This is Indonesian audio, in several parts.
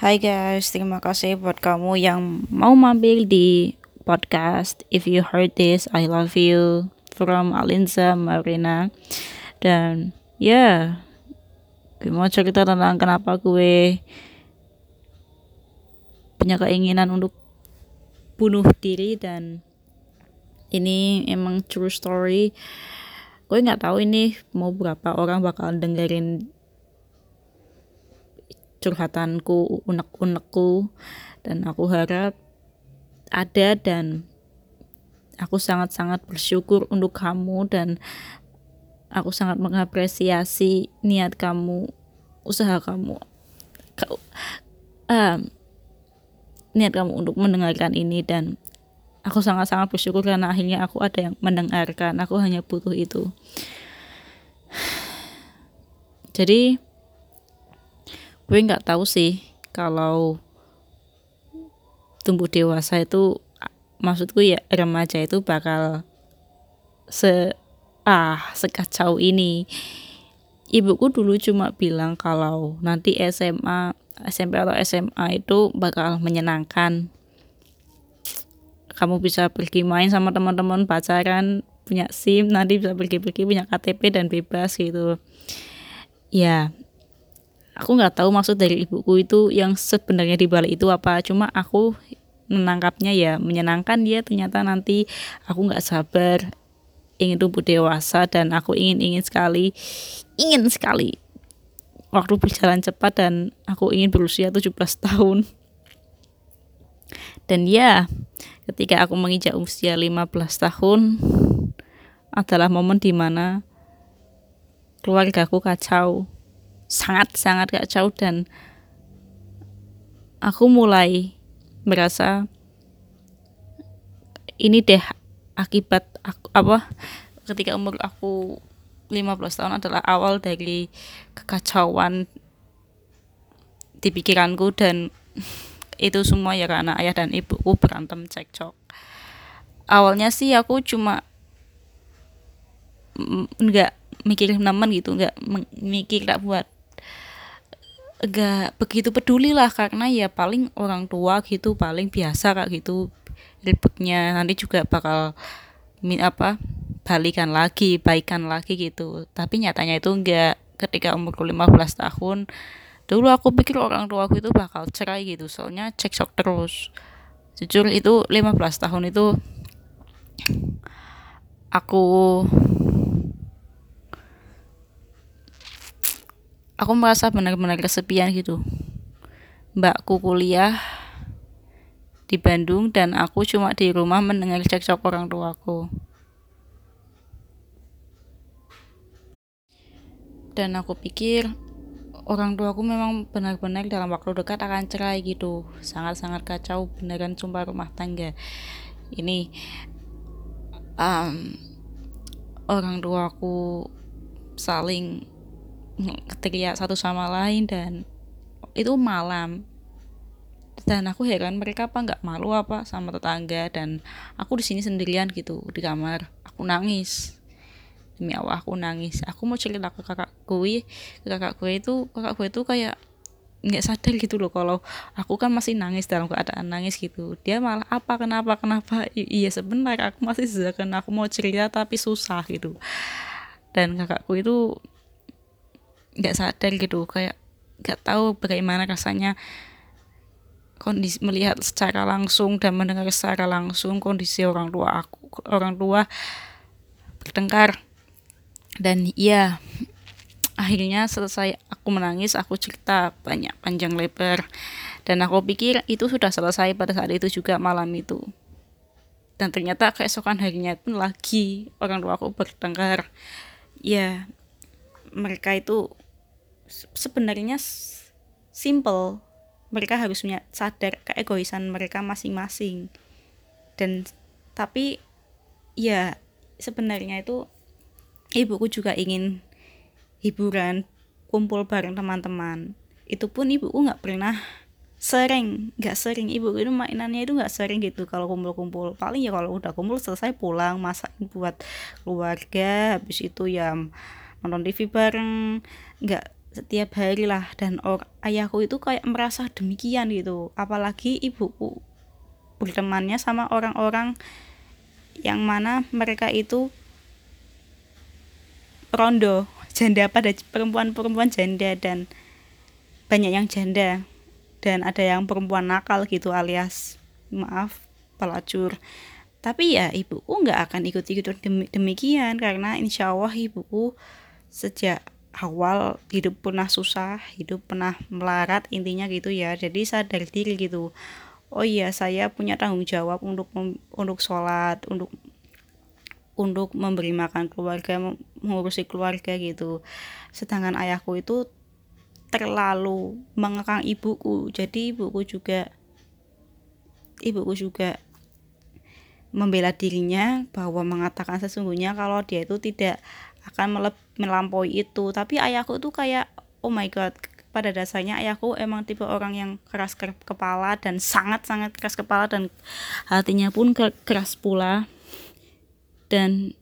Hai guys, terima kasih buat kamu yang mau mampir di podcast. If you heard this, I love you from Alinza Marina. Dan ya, yeah, gue mau cerita tentang kenapa gue punya keinginan untuk bunuh diri dan ini emang true story. Gue nggak tahu ini mau berapa orang bakal dengerin curhatanku, unek-unekku. Dan aku harap ada dan aku sangat-sangat bersyukur untuk kamu dan aku sangat mengapresiasi niat kamu, usaha kamu, kau, um, niat kamu untuk mendengarkan ini dan aku sangat-sangat bersyukur karena akhirnya aku ada yang mendengarkan, aku hanya butuh itu. Jadi gue nggak tahu sih kalau tumbuh dewasa itu maksudku ya remaja itu bakal se ah sekacau ini. Ibuku dulu cuma bilang kalau nanti SMA SMP atau SMA itu bakal menyenangkan. Kamu bisa pergi main sama teman-teman pacaran punya SIM nanti bisa pergi-pergi punya KTP dan bebas gitu. Ya aku nggak tahu maksud dari ibuku itu yang sebenarnya di balik itu apa. Cuma aku menangkapnya ya menyenangkan dia ternyata nanti aku nggak sabar ingin tumbuh dewasa dan aku ingin ingin sekali ingin sekali waktu berjalan cepat dan aku ingin berusia 17 tahun. Dan ya ketika aku menginjak usia 15 tahun adalah momen di mana keluarga aku kacau sangat-sangat kacau dan aku mulai merasa ini deh akibat aku, apa ketika umur aku 15 tahun adalah awal dari kekacauan di pikiranku dan itu semua ya karena ayah dan ibuku berantem cekcok. Awalnya sih aku cuma nggak mikirin teman gitu nggak mikir tak buat gak begitu peduli lah karena ya paling orang tua gitu paling biasa kak gitu. Ributnya nanti juga bakal min apa balikan lagi baikan lagi gitu. Tapi nyatanya itu enggak ketika umurku 15 tahun dulu aku pikir orang tua aku itu bakal cerai gitu soalnya cek sok terus. Jujur itu 15 tahun itu aku aku merasa benar-benar kesepian gitu. Mbakku kuliah di Bandung dan aku cuma di rumah mendengar cekcok orang tuaku. Dan aku pikir orang tuaku memang benar-benar dalam waktu dekat akan cerai gitu. Sangat-sangat kacau beneran sumpah rumah tangga. Ini um, orang tuaku saling teriak satu sama lain dan itu malam. Dan aku heran mereka apa nggak malu apa sama tetangga dan aku di sini sendirian gitu di kamar. Aku nangis. Demi Allah aku nangis. Aku mau cerita ke kakak gue. Ke kakak gue itu kakak gue itu kayak nggak sadar gitu loh kalau aku kan masih nangis dalam keadaan nangis gitu. Dia malah apa kenapa kenapa? I iya sebentar aku masih sezakan aku mau cerita tapi susah gitu. Dan kakakku itu nggak sadar gitu kayak nggak tahu bagaimana rasanya kondisi melihat secara langsung dan mendengar secara langsung kondisi orang tua aku orang tua bertengkar. Dan iya akhirnya selesai aku menangis aku cerita banyak panjang lebar. Dan aku pikir itu sudah selesai pada saat itu juga malam itu. Dan ternyata keesokan harinya pun lagi orang tua aku bertengkar. Ya mereka itu sebenarnya simple. Mereka harusnya sadar keegoisan mereka masing-masing. Dan tapi ya sebenarnya itu ibuku juga ingin hiburan kumpul bareng teman-teman. Itu pun ibuku nggak pernah sering nggak sering. Ibu itu mainannya itu nggak sering gitu kalau kumpul-kumpul. Paling ya kalau udah kumpul selesai pulang masakin buat keluarga habis itu ya nonton TV bareng. Nggak setiap hari lah. Dan or ayahku itu kayak merasa demikian gitu. Apalagi ibuku. Bertemannya sama orang-orang yang mana mereka itu rondo janda pada perempuan-perempuan janda dan banyak yang janda. Dan ada yang perempuan nakal gitu alias maaf pelacur. Tapi ya ibuku nggak akan ikut-ikut demikian. Karena insya Allah ibuku sejak awal hidup pernah susah hidup pernah melarat intinya gitu ya. Jadi sadar diri gitu. Oh iya saya punya tanggung jawab untuk untuk sholat untuk untuk memberi makan keluarga mengurusi keluarga gitu. Sedangkan ayahku itu terlalu mengekang ibuku. Jadi ibuku juga ibuku juga membela dirinya bahwa mengatakan sesungguhnya kalau dia itu tidak akan melampaui itu. Tapi ayahku itu kayak oh my god pada dasarnya ayahku emang tipe orang yang keras kepala dan sangat-sangat keras kepala dan hatinya pun keras pula. Dan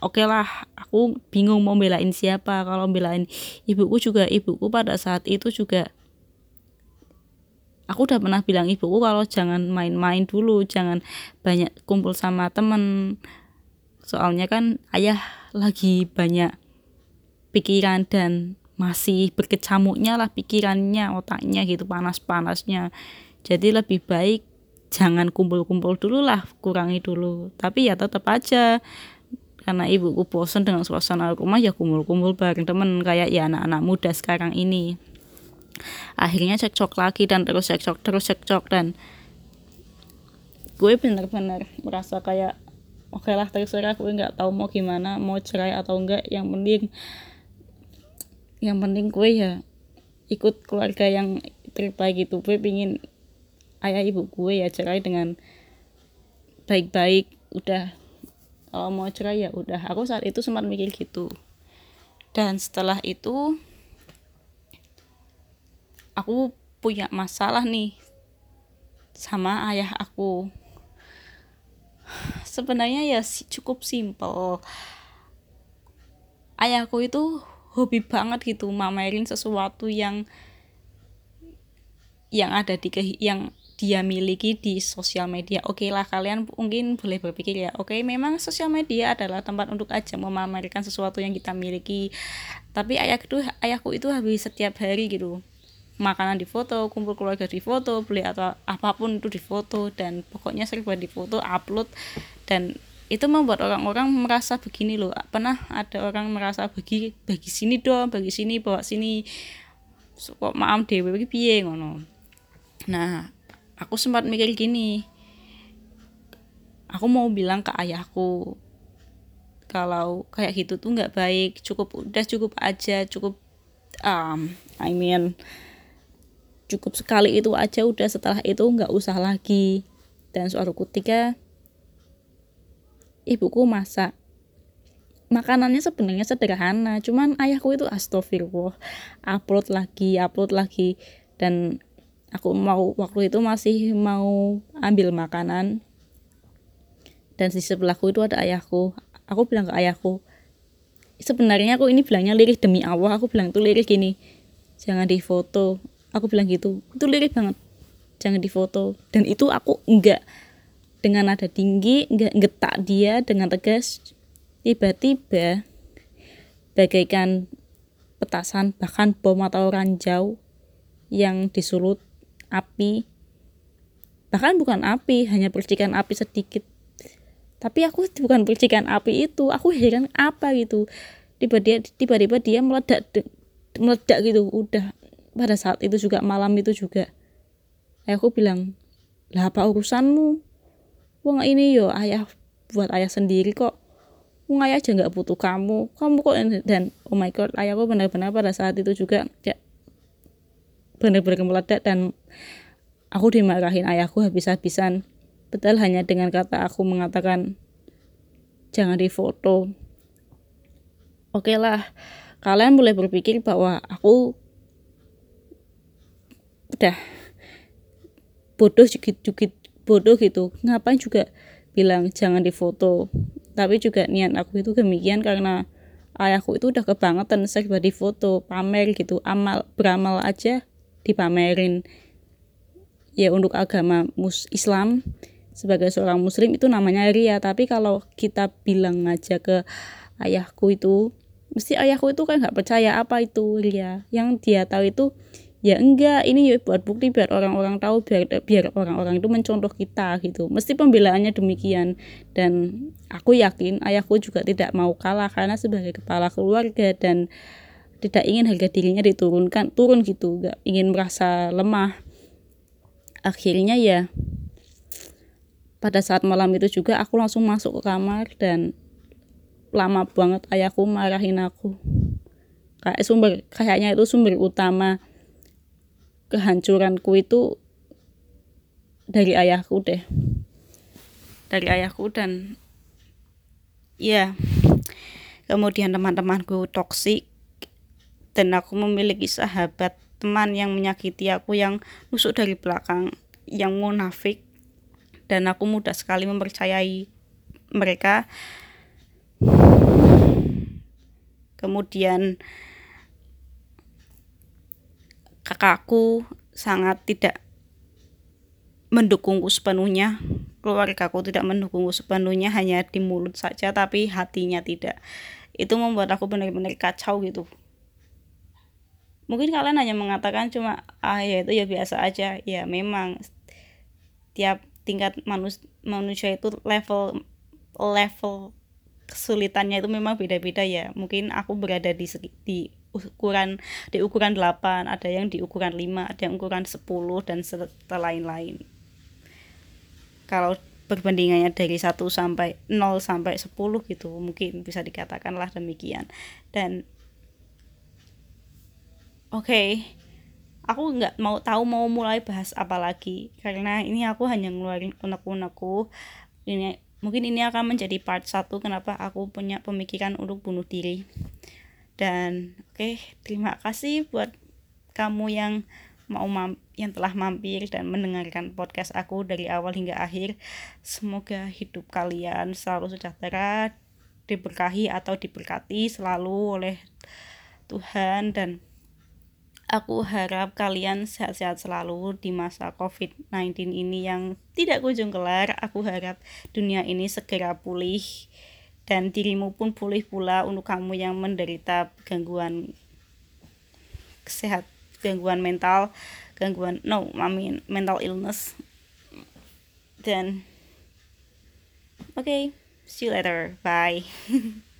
oke okay lah aku bingung mau belain siapa. Kalau belain ibuku juga ibuku pada saat itu juga aku udah pernah bilang ibuku kalau jangan main-main dulu jangan banyak kumpul sama temen soalnya kan ayah lagi banyak pikiran dan masih berkecamuknya lah pikirannya otaknya gitu panas-panasnya. Jadi lebih baik jangan kumpul-kumpul dulu lah kurangi dulu. Tapi ya tetap aja karena ibuku bosan dengan suasana rumah ya kumpul-kumpul bareng temen kayak ya anak-anak muda sekarang ini. Akhirnya cekcok lagi dan terus cekcok terus cekcok dan gue bener-bener merasa kayak oke okay lah terserah gue nggak tahu mau gimana mau cerai atau enggak yang penting yang penting gue ya ikut keluarga yang terbaik itu. Gue pingin ayah ibu gue ya cerai dengan baik-baik udah. Kalau mau cerai ya udah. Aku saat itu sempat mikir gitu. Dan setelah itu aku punya masalah nih sama ayah aku sebenarnya ya cukup simple ayahku itu hobi banget gitu mamerin sesuatu yang yang ada di ke yang dia miliki di sosial media. Oke okay lah kalian mungkin boleh berpikir ya, oke okay, memang sosial media adalah tempat untuk aja memamerkan sesuatu yang kita miliki. Tapi ayah itu ayahku itu habis setiap hari gitu makanan di foto, kumpul keluarga di foto, beli atau apa pun itu di foto dan pokoknya sering buat di foto, upload. Dan itu membuat orang-orang merasa begini loh. Pernah ada orang merasa bagi bagi sini dong bagi sini bawa sini. Kok maaf dewe bagi piye ngono? Nah aku sempat mikir gini. Aku mau bilang ke ayahku kalau kayak gitu tuh nggak baik cukup udah cukup aja cukup um, I mean cukup sekali itu aja udah setelah itu nggak usah lagi. Dan suatu ketika ibuku masak. Makanannya sebenarnya sederhana cuman ayahku itu astagfirullah upload lagi upload lagi. Dan aku mau waktu itu masih mau ambil makanan. Dan di sebelahku itu ada ayahku. Aku bilang ke ayahku sebenarnya aku ini bilangnya lirik demi Allah. Aku bilang itu lirik gini jangan difoto aku bilang gitu itu lirik banget. Jangan difoto. Dan itu aku enggak. Dengan nada tinggi enggak getak dia dengan tegas tiba-tiba bagaikan petasan bahkan bom atau ranjau yang disulut api. Bahkan bukan api hanya percikan api sedikit. Tapi aku bukan percikan api itu aku heran apa gitu. Tiba-tiba tiba-tiba dia meledak meledak gitu udah pada saat itu juga malam itu juga. Aku bilang lah apa urusanmu? Wong ini yo ayah buat ayah sendiri kok. Wong ayah aja nggak butuh kamu. Kamu kok dan oh my god ayahku benar-benar pada saat itu juga ya benar-benar meledak dan aku dimarahin ayahku habis-habisan. Betul hanya dengan kata aku mengatakan jangan difoto. Oke okay lah kalian boleh berpikir bahwa aku udah bodoh jukit jukit bodoh gitu. Ngapain juga bilang jangan difoto? Tapi juga niat aku itu demikian karena ayahku itu udah kebangetan serba di foto pamer gitu. Amal beramal aja dipamerin. Ya untuk agama mus Islam sebagai seorang muslim itu namanya ria. Tapi kalau kita bilang aja ke ayahku itu mesti ayahku itu kan nggak percaya apa itu ria. Yang dia tahu itu ya enggak ini ya buat bukti biar orang-orang tahu biar biar orang-orang itu mencontoh kita gitu. Mesti pembelaannya demikian. Dan aku yakin ayahku juga tidak mau kalah karena sebagai kepala keluarga dan tidak ingin harga dirinya diturunkan turun gitu enggak ingin merasa lemah. Akhirnya ya pada saat malam itu juga aku langsung masuk ke kamar dan lama banget ayahku marahin aku. Kayak sumber kayaknya itu sumber utama kehancuranku itu dari ayahku deh. Dari ayahku dan ya kemudian teman-temanku toksik dan aku memiliki sahabat teman yang menyakiti aku yang nusuk dari belakang yang munafik dan aku mudah sekali mempercayai mereka. Kemudian kakakku sangat tidak mendukungku sepenuhnya. Keluarga aku tidak mendukungku sepenuhnya hanya di mulut saja tapi hatinya tidak. Itu membuat aku benar-benar kacau gitu. Mungkin kalian hanya mengatakan cuma ah ya itu ya biasa aja. Ya memang tiap tingkat manus manusia itu level level kesulitannya itu memang beda-beda ya. Mungkin aku berada di di ukuran di ukuran 8 ada yang di ukuran 5 ada yang ukuran 10 dan lain-lain kalau perbandingannya dari 1 sampai 0 sampai 10 gitu mungkin bisa dikatakanlah demikian. Dan oke okay, aku nggak mau tahu mau mulai bahas apa lagi karena ini aku hanya ngeluarin unek-unekku. Ini mungkin ini akan menjadi part satu kenapa aku punya pemikiran untuk bunuh diri dan oke okay, terima kasih buat kamu yang mau yang telah mampir dan mendengarkan podcast aku dari awal hingga akhir. Semoga hidup kalian selalu sejahtera diberkahi atau diberkati selalu oleh Tuhan. Dan aku harap kalian sehat-sehat selalu di masa COVID-19 ini yang tidak kunjung kelar. Aku harap dunia ini segera pulih dan dirimu pun pulih pula untuk kamu yang menderita gangguan kesehat gangguan mental gangguan no I mean mental illness. Dan okay, see you later bye